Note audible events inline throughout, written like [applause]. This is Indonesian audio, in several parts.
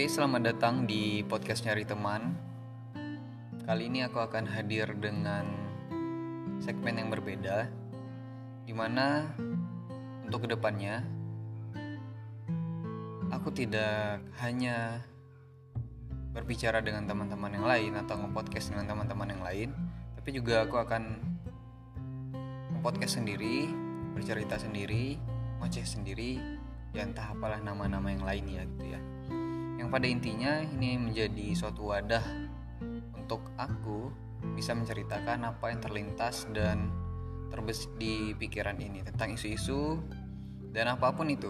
Oke, selamat datang di podcast Nyari Teman. Kali ini aku akan hadir dengan segmen yang berbeda, di mana untuk ke depannya aku tidak hanya berbicara dengan teman-teman yang lain atau nge-podcast dengan teman-teman yang lain, tapi juga aku akan nge-podcast sendiri, bercerita sendiri, ngoceh sendiri, ya entah apalah nama-nama yang lain ya gitu ya yang pada intinya ini menjadi suatu wadah untuk aku bisa menceritakan apa yang terlintas dan terbesit di pikiran ini tentang isu-isu dan apa pun itu.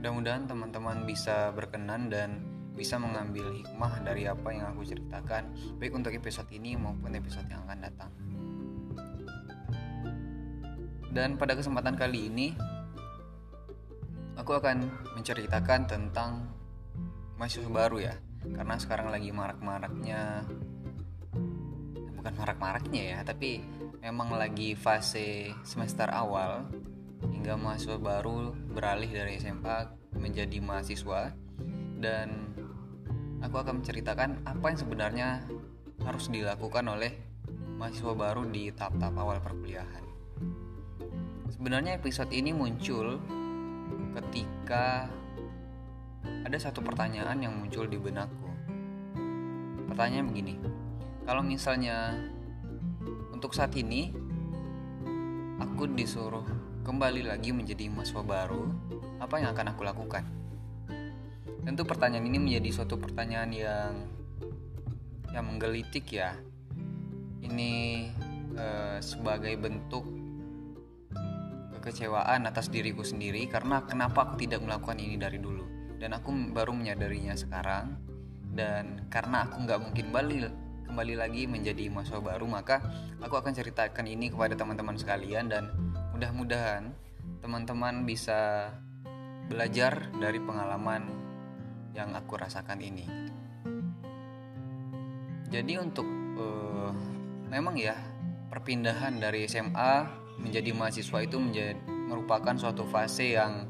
Mudah-mudahan teman-teman bisa berkenan dan bisa mengambil hikmah dari apa yang aku ceritakan, baik untuk episode ini maupun episode yang akan datang. Dan pada kesempatan kali ini, aku akan menceritakan tentang mahasiswa baru ya karena sekarang lagi marak-maraknya bukan marak-maraknya ya tapi memang lagi fase semester awal hingga mahasiswa baru beralih dari SMA menjadi mahasiswa dan aku akan menceritakan apa yang sebenarnya harus dilakukan oleh mahasiswa baru di tahap-tahap awal perkuliahan. Sebenarnya episode ini muncul ketika ada satu pertanyaan yang muncul di benakku. Pertanyaan begini, kalau misalnya untuk saat ini aku disuruh kembali lagi menjadi mahasiswa baru, apa yang akan aku lakukan? Tentu pertanyaan ini menjadi suatu pertanyaan yang yang menggelitik ya. Ini eh, sebagai bentuk kekecewaan atas diriku sendiri karena kenapa aku tidak melakukan ini dari dulu. Dan aku baru menyadarinya sekarang. Dan karena aku nggak mungkin balik kembali lagi menjadi mahasiswa baru maka aku akan ceritakan ini kepada teman-teman sekalian dan mudah-mudahan teman-teman bisa belajar dari pengalaman yang aku rasakan ini. Jadi untuk uh, memang ya perpindahan dari SMA menjadi mahasiswa itu menjadi merupakan suatu fase yang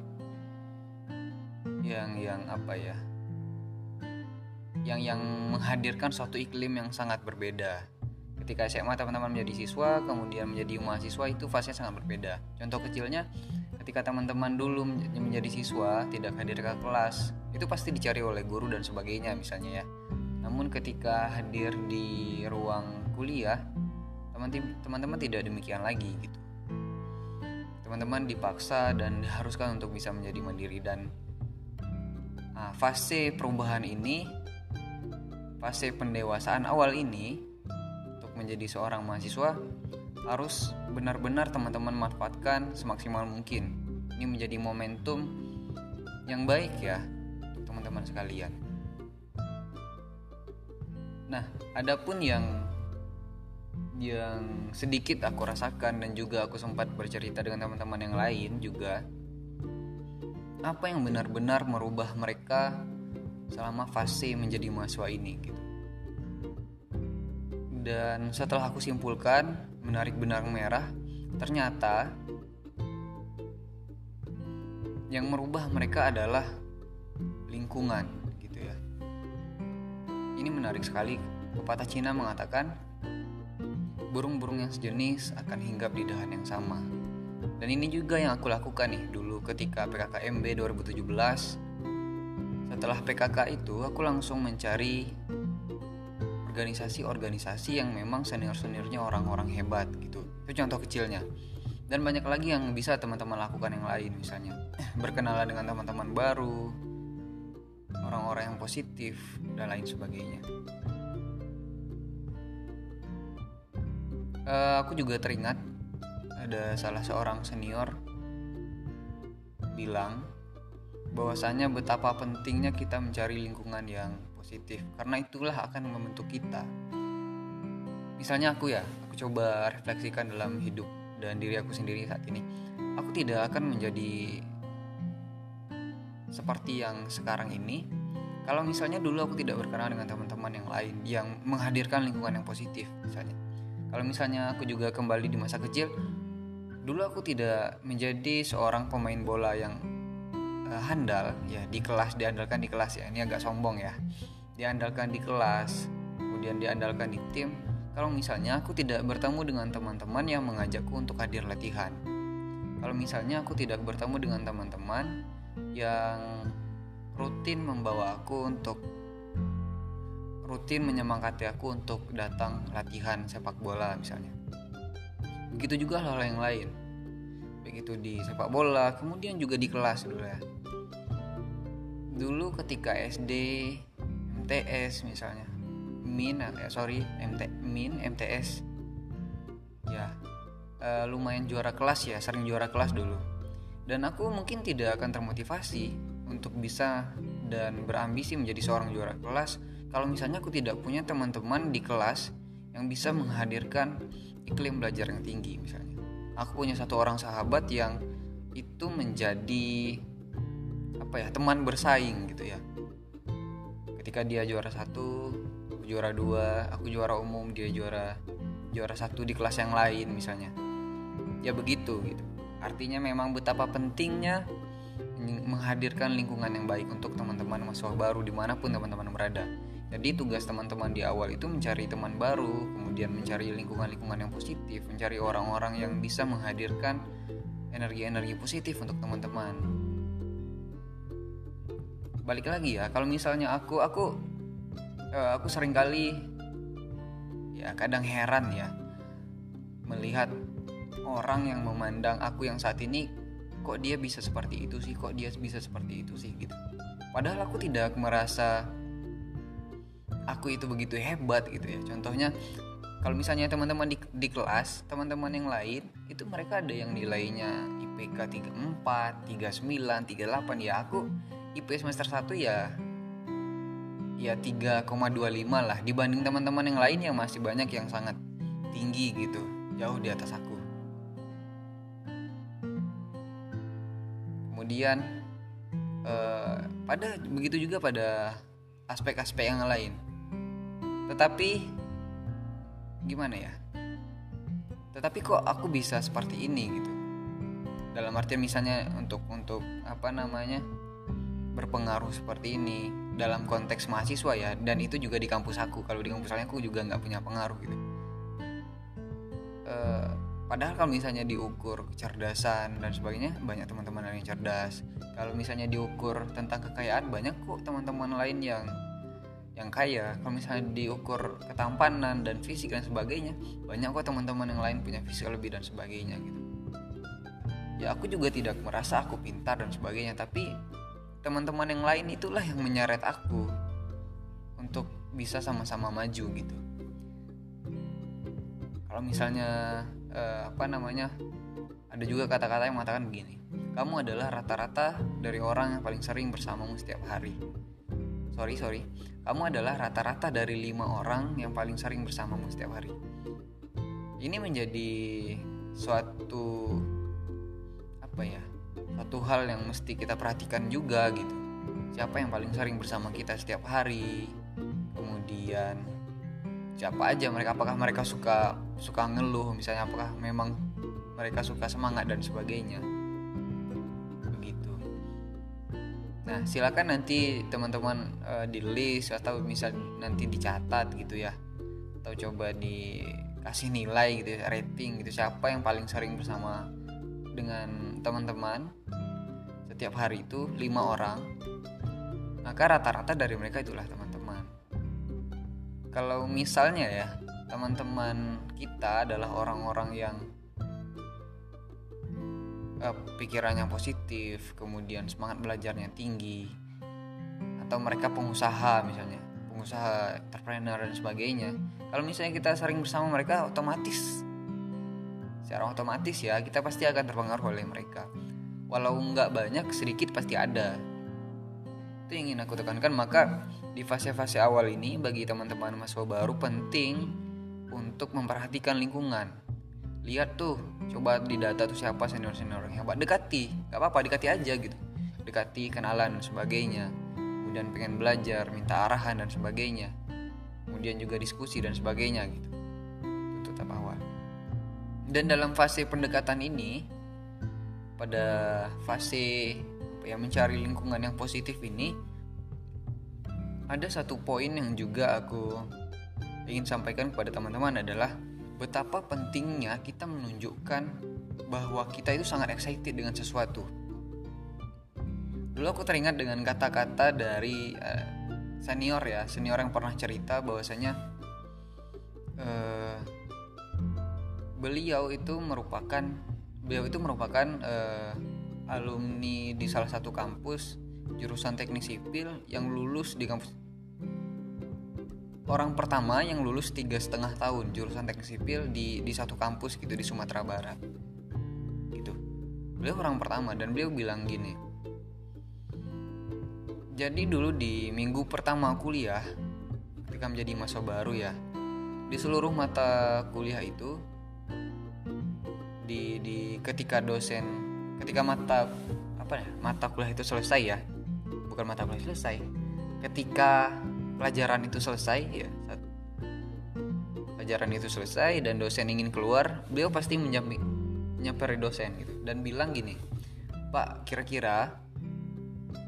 yang yang apa ya yang yang menghadirkan suatu iklim yang sangat berbeda. Ketika SMA teman-teman menjadi siswa kemudian menjadi mahasiswa itu fase sangat berbeda. Contoh kecilnya ketika teman-teman dulu menjadi siswa tidak hadir ke kelas itu pasti dicari oleh guru dan sebagainya misalnya ya. Namun ketika hadir di ruang kuliah teman-teman tidak demikian lagi gitu teman-teman dipaksa dan diharuskan untuk bisa menjadi mandiri. Dan nah, fase perubahan ini fase pendewasaan awal ini untuk menjadi seorang mahasiswa harus benar-benar teman-teman manfaatkan semaksimal mungkin. Ini menjadi momentum yang baik ya untuk teman-teman sekalian. Nah adapun yang yang sedikit aku rasakan dan juga aku sempat bercerita dengan teman-teman yang lain juga apa yang benar-benar merubah mereka selama fase menjadi mahasiswa ini gitu. Dan setelah aku simpulkan menarik benang merah, ternyata yang merubah mereka adalah lingkungan gitu ya. Ini menarik sekali. Pepatah Cina mengatakan burung-burung yang sejenis akan hinggap di dahan yang sama. Dan ini juga yang aku lakukan nih dulu ketika PKKMB 2017. Setelah PKK itu aku langsung mencari organisasi-organisasi yang memang senior-seniornya orang-orang hebat gitu. Itu contoh kecilnya. Dan banyak lagi yang bisa teman-teman lakukan yang lain misalnya [clears throat] berkenalan dengan teman-teman baru, orang-orang yang positif dan lain sebagainya. Uh, aku juga teringat ada salah seorang senior bilang bahwasanya betapa pentingnya kita mencari lingkungan yang positif karena itulah akan membentuk kita. Misalnya aku ya, aku coba refleksikan dalam hidup dan diri aku sendiri saat ini. Aku tidak akan menjadi seperti yang sekarang ini kalau misalnya dulu aku tidak berkenalan dengan teman-teman yang lain yang menghadirkan lingkungan yang positif misalnya kalau misalnya aku juga kembali di masa kecil, dulu aku tidak menjadi seorang pemain bola yang uh, handal ya di kelas diandalkan di kelas ya. Ini agak sombong ya. Diandalkan di kelas kemudian diandalkan di tim. Kalau misalnya aku tidak bertemu dengan teman-teman yang mengajakku untuk hadir latihan. Kalau misalnya aku tidak bertemu dengan teman-teman yang rutin membawa aku untuk rutin menyemangati aku untuk datang latihan sepak bola misalnya. Begitu juga hal-hal yang lain. Begitu di sepak bola kemudian juga di kelas dulu ya dulu ketika SD MTS misalnya. Min eh, sorry MT min MTS ya uh, lumayan juara kelas ya sering juara kelas dulu. Dan aku mungkin tidak akan termotivasi untuk bisa dan berambisi menjadi seorang juara kelas kalau misalnya aku tidak punya teman-teman di kelas yang bisa menghadirkan iklim belajar yang tinggi misalnya. Aku punya satu orang sahabat yang itu menjadi apa ya teman bersaing gitu ya. Ketika dia juara satu juara dua aku juara umum dia juara juara satu di kelas yang lain misalnya. Ya begitu gitu. Artinya memang betapa pentingnya menghadirkan lingkungan yang baik untuk teman-teman mahasiswa baru di mana pun teman-teman berada jadi tugas teman-teman di awal itu mencari teman baru kemudian mencari lingkungan-lingkungan yang positif mencari orang-orang yang bisa menghadirkan energi-energi positif untuk teman-teman. Balik lagi ya kalau misalnya aku aku uh, aku sering kali ya kadang heran ya melihat orang yang memandang aku yang saat ini kok dia bisa seperti itu sih kok dia bisa seperti itu sih gitu. Padahal aku tidak merasa aku itu begitu hebat gitu ya. Contohnya kalau misalnya teman-teman di, di kelas teman-teman yang lain itu mereka ada yang nilainya IPK 34 39 38 ya aku IP semester 1 ya ya 3,25 lah. Dibanding teman-teman yang lain yang masih banyak yang sangat tinggi gitu jauh di atas aku. Kemudian eh, pada begitu juga pada aspek-aspek yang lain tetapi gimana ya? Tetapi kok aku bisa seperti ini gitu? Dalam artian misalnya untuk untuk apa namanya berpengaruh seperti ini dalam konteks mahasiswa ya dan itu juga di kampus aku. Kalau di kampus lain aku juga nggak punya pengaruh gitu. Uh, Padahal kalau misalnya diukur kecerdasan dan sebagainya banyak teman-teman yang cerdas. Kalau misalnya diukur tentang kekayaan banyak kok teman-teman lain yang yang kaya. Kalau misalnya diukur ketampanan dan fisik dan sebagainya banyak kok teman-teman yang lain punya fisik lebih dan sebagainya gitu. Ya aku juga tidak merasa aku pintar dan sebagainya tapi teman-teman yang lain itulah yang menyeret aku untuk bisa sama-sama maju gitu. Kalau misalnya uh, apa namanya ada juga kata-kata yang mengatakan begini kamu adalah rata-rata dari orang yang paling sering bersamamu setiap hari sorry sorry. Kamu adalah rata-rata dari lima orang yang paling sering bersamamu setiap hari. Ini menjadi suatu apa ya satu hal yang mesti kita perhatikan juga gitu. Siapa yang paling sering bersama kita setiap hari? Kemudian siapa aja mereka? Apakah mereka suka suka ngeluh misalnya? Apakah memang mereka suka semangat dan sebagainya nah silakan nanti teman-teman uh, di list atau misal nanti dicatat gitu ya. Atau coba dikasih nilai gitu ya, rating gitu. Siapa yang paling sering bersama dengan teman-teman setiap hari itu? Lima orang. Maka rata-rata dari mereka itulah teman kalau misalnya ya teman-teman kita adalah orang-orang yang uh, pikirannya positif, kemudian semangat belajarnya tinggi, atau mereka pengusaha misalnya, pengusaha entrepreneur dan sebagainya. Kalau misalnya kita sering bersama mereka, otomatis, secara otomatis ya kita pasti akan terpengaruh oleh mereka. Walau nggak banyak, sedikit pasti ada. Itu yang ingin aku tekankan. Maka di fase-fase awal ini bagi teman-teman mahasiswa baru penting untuk memperhatikan lingkungan. Lihat tuh, coba di data tuh siapa senior-senior yang hebat. Dekati, gak apa-apa dekati aja gitu. Dekati, kenalan dan sebagainya. Kemudian pengen belajar, minta arahan dan sebagainya. Kemudian juga diskusi dan sebagainya gitu. Itu tahap awal. Dan dalam fase pendekatan ini pada fase apa ya mencari lingkungan yang positif ini ada satu poin yang juga aku ingin sampaikan kepada teman-teman adalah betapa pentingnya kita menunjukkan bahwa kita itu sangat excited dengan sesuatu. Dulu aku teringat dengan kata-kata dari uh, senior ya, senior yang pernah cerita bahwasanya uh, beliau itu merupakan beliau itu merupakan uh, alumni di salah satu kampus jurusan teknik sipil yang lulus di kampus orang pertama yang lulus tiga setengah tahun jurusan teknik sipil di di satu kampus gitu di Sumatera Barat. Gitu. Beliau orang pertama dan beliau bilang gini jadi dulu di minggu pertama kuliah ketika menjadi masa baru ya di seluruh mata kuliah itu di di ketika dosen ketika mata apa ya mata kuliah itu selesai ya bukan mata kuliah selesai ketika pelajaran itu selesai ya saat pelajaran itu selesai dan dosen ingin keluar beliau pasti menyamper dosen gitu. Dan bilang gini pak kira-kira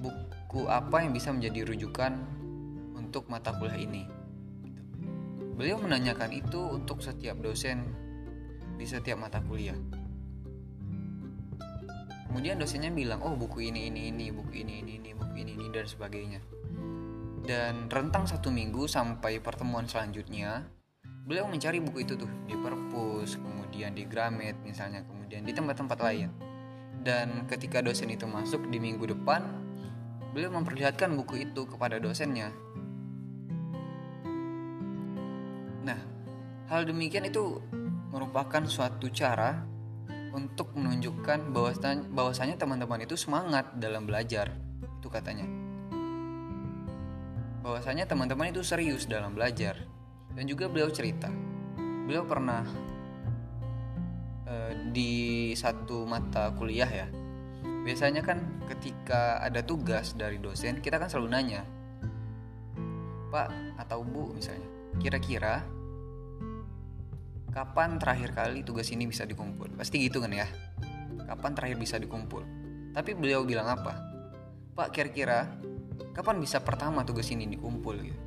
buku apa yang bisa menjadi rujukan untuk mata kuliah ini? Gitu. beliau menanyakan itu untuk setiap dosen di setiap mata kuliah. Kemudian dosennya bilang oh buku ini ini ini buku ini ini ini buku ini ini dan sebagainya dan rentang satu minggu sampai pertemuan selanjutnya beliau mencari buku itu tuh di perpus kemudian di Gramet misalnya kemudian di tempat-tempat lain. Dan ketika dosen itu masuk di minggu depan beliau memperlihatkan buku itu kepada dosennya. Nah hal demikian itu merupakan suatu cara untuk menunjukkan bahwasanya teman-teman itu semangat dalam belajar itu katanya bahwasanya teman-teman itu serius dalam belajar. Dan juga beliau cerita. Beliau pernah uh, di satu mata kuliah ya. Biasanya kan ketika ada tugas dari dosen kita kan selalu nanya pak atau bu misalnya. Kira-kira kapan terakhir kali tugas ini bisa dikumpul? Pasti gitu kan ya? Kapan terakhir bisa dikumpul? Tapi beliau bilang apa? Pak kira-kira kapan bisa pertama tugas ini dikumpul gitu?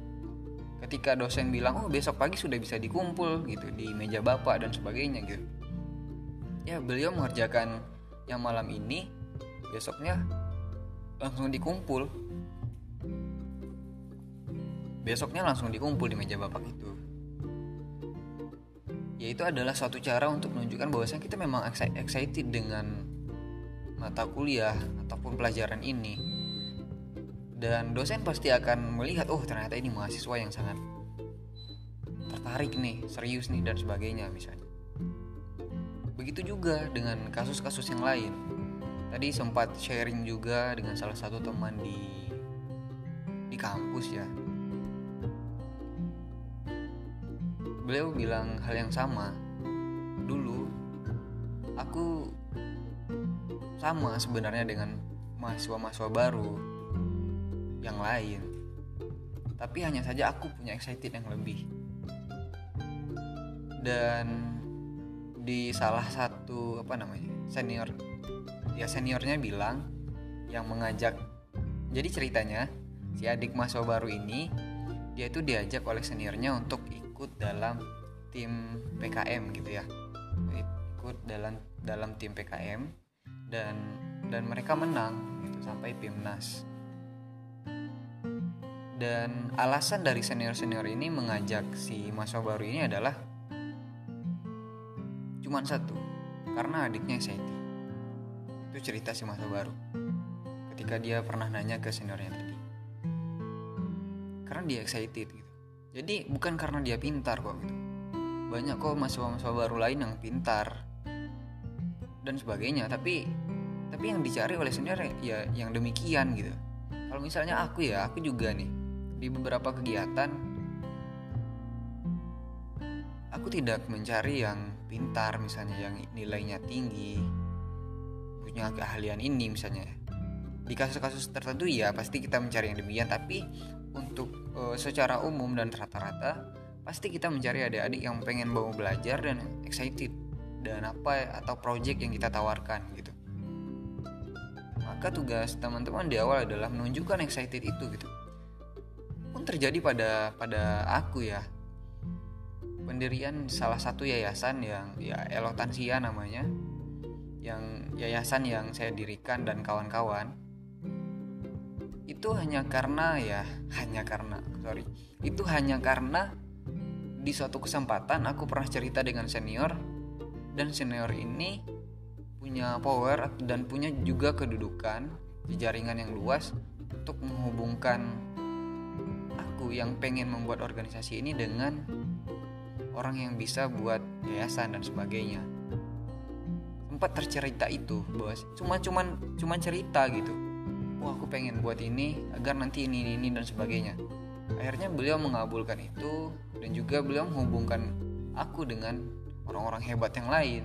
Ketika dosen bilang oh besok pagi sudah bisa dikumpul gitu di meja bapak dan sebagainya gitu. Ya beliau mengerjakan yang malam ini besoknya langsung dikumpul. Besoknya langsung dikumpul di meja bapak itu. Ya itu adalah suatu cara untuk menunjukkan bahwasanya kita memang excited dengan mata kuliah ataupun pelajaran ini dan dosen pasti akan melihat oh ternyata ini mahasiswa yang sangat tertarik nih serius nih dan sebagainya misalnya. Begitu juga dengan kasus-kasus yang lain. Tadi sempat sharing juga dengan salah satu teman di di kampus ya. Beliau bilang hal yang sama. Dulu aku sama sebenarnya dengan mahasiswa-mahasiswa baru yang lain. Tapi hanya saja aku punya excited yang lebih. Dan di salah satu apa namanya senior ya seniornya bilang yang mengajak jadi ceritanya si adik mahasiswa baru ini dia itu diajak oleh seniornya untuk ikut dalam tim PKM gitu ya. Ikut dalam dalam tim PKM dan dan mereka menang gitu sampai PIMNAS dan alasan dari senior-senior ini mengajak si mahasiswa baru ini adalah cuma satu, karena adiknya excited. Itu cerita si mahasiswa baru. Ketika dia pernah nanya ke seniornya tadi. Karena dia excited gitu. Jadi bukan karena dia pintar kok gitu. Banyak kok mahasiswa-mahasiswa baru lain yang pintar dan sebagainya, tapi tapi yang dicari oleh senior ya yang demikian gitu. Kalau misalnya aku ya, aku juga nih di beberapa kegiatan aku tidak mencari yang pintar misalnya yang nilainya tinggi punya keahlian ini misalnya. Di kasus-kasus tertentu ya pasti kita mencari yang demikian tapi untuk uh, secara umum dan rata-rata pasti kita mencari adik-adik yang pengen mau belajar dan excited dan apa atau project yang kita tawarkan gitu. Maka tugas teman-teman di awal adalah menunjukkan excited itu gitu pun terjadi pada pada aku ya? Pendirian salah satu yayasan yang ya Elotansia namanya. Yang yayasan yang saya dirikan dan kawan-kawan. Itu hanya karena ya hanya karena sorry. Itu hanya karena di suatu kesempatan aku pernah cerita dengan senior. Dan senior ini punya power dan punya juga kedudukan di jaringan yang luas untuk menghubungkan aku yang pengen membuat organisasi ini dengan orang yang bisa buat yayasan dan sebagainya. Sempat tercerita itu bos. Cuma cuman cuman cerita gitu. Wah aku pengen buat ini agar nanti ini ini, ini dan sebagainya. Akhirnya beliau mengabulkan itu dan juga beliau menghubungkan aku dengan orang-orang hebat yang lain.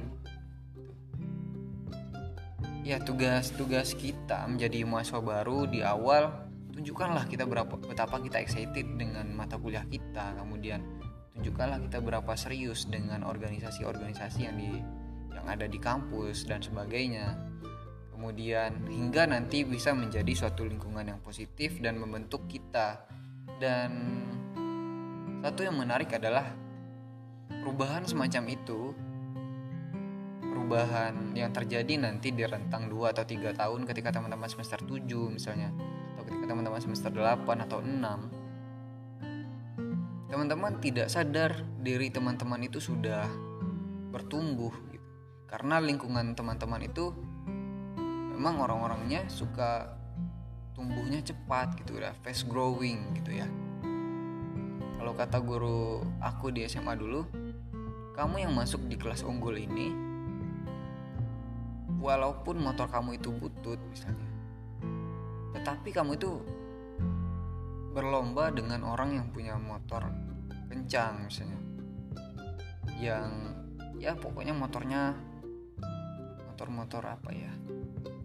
Ya tugas-tugas kita menjadi mahasiswa baru di awal tunjukkanlah kita berapa betapa kita excited dengan mata kuliah kita kemudian tunjukkanlah kita berapa serius dengan organisasi-organisasi yang di yang ada di kampus dan sebagainya. Kemudian hingga nanti bisa menjadi suatu lingkungan yang positif dan membentuk kita. Dan satu yang menarik adalah perubahan semacam itu perubahan yang terjadi nanti di rentang 2 atau 3 tahun ketika teman-teman semester 7 misalnya ketika teman-teman semester 8 atau 6 teman-teman tidak sadar diri teman-teman itu sudah bertumbuh karena lingkungan teman-teman itu memang orang-orangnya suka tumbuhnya cepat gitu ya fast growing gitu ya. Kalau kata guru aku di SMA dulu kamu yang masuk di kelas unggul ini walaupun motor kamu itu butut misalnya tetapi kamu itu berlomba dengan orang yang punya motor kencang misalnya. Yang ya pokoknya motornya motor-motor apa ya?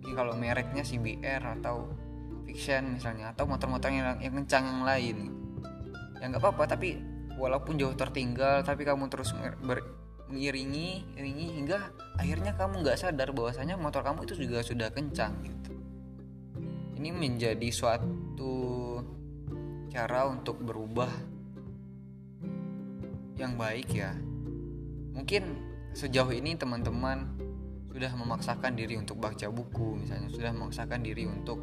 Mungkin kalau mereknya CBR atau Fiction misalnya atau motor-motor yang, yang kencang yang lain. Ya nggak apa-apa tapi walaupun jauh tertinggal tapi kamu terus ber, mengiringi iringi hingga akhirnya kamu nggak sadar bahwasanya motor kamu itu juga sudah kencang gitu ini menjadi suatu cara untuk berubah yang baik ya. Mungkin sejauh ini teman-teman sudah memaksakan diri untuk baca buku misalnya sudah memaksakan diri untuk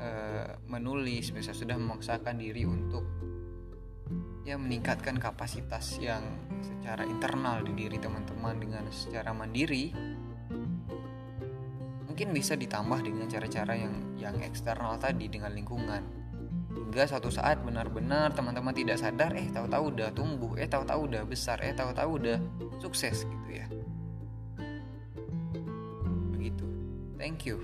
uh, menulis misalnya sudah memaksakan diri untuk ya meningkatkan kapasitas yang secara internal di diri teman-teman dengan secara mandiri mungkin bisa ditambah dengan cara-cara yang yang eksternal tadi dengan lingkungan. Hingga suatu saat benar-benar teman-teman tidak sadar eh tahu-tahu udah tumbuh eh tahu-tahu udah besar eh tahu-tahu udah sukses gitu ya. Thank you.